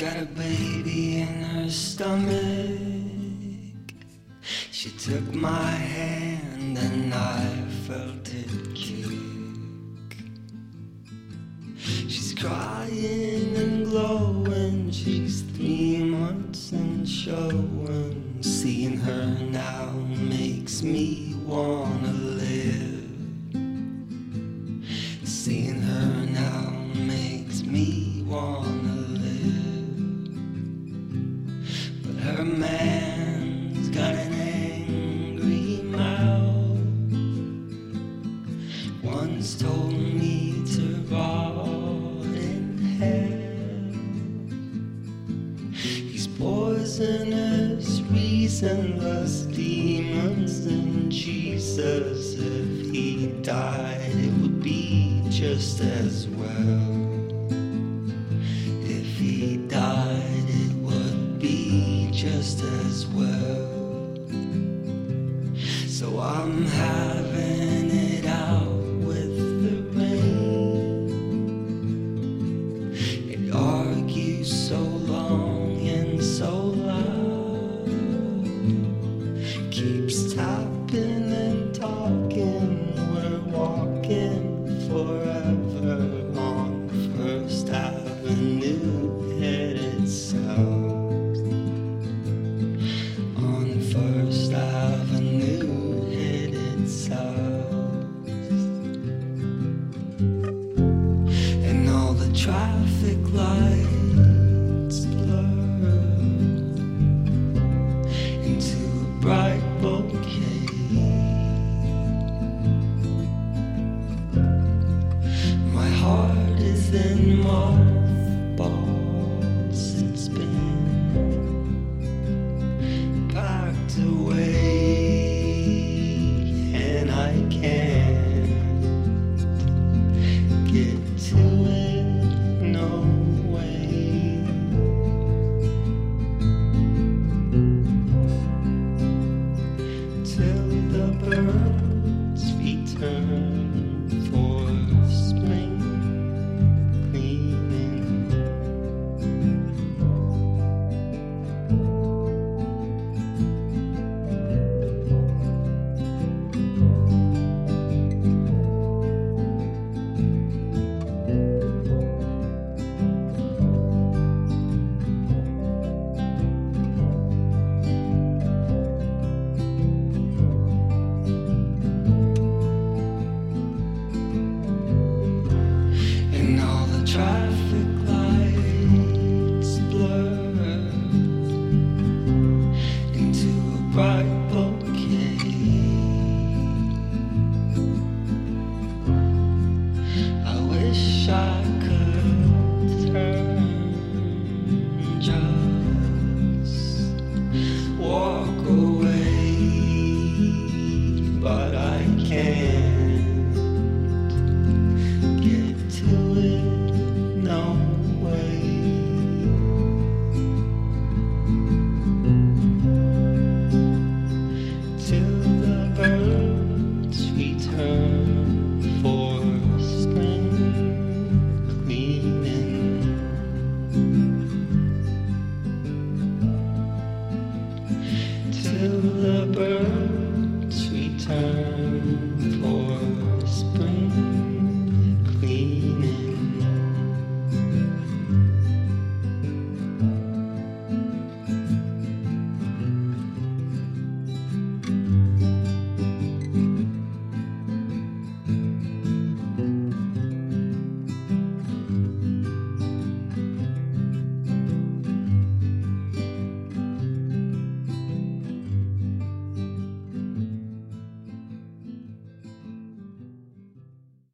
baby in her stomach. She took my hand and I felt it kick. She's crying and glowing. She's three months and showing. Seeing her now makes me wanna live. Once told me to rot in hell. He's poisonous, reasonless demons and Jesus. If he died, it would be just as well. If he died, it would be just as well. So I'm having traffic lights blur into a bright bouquet. My heart is in mothballs. I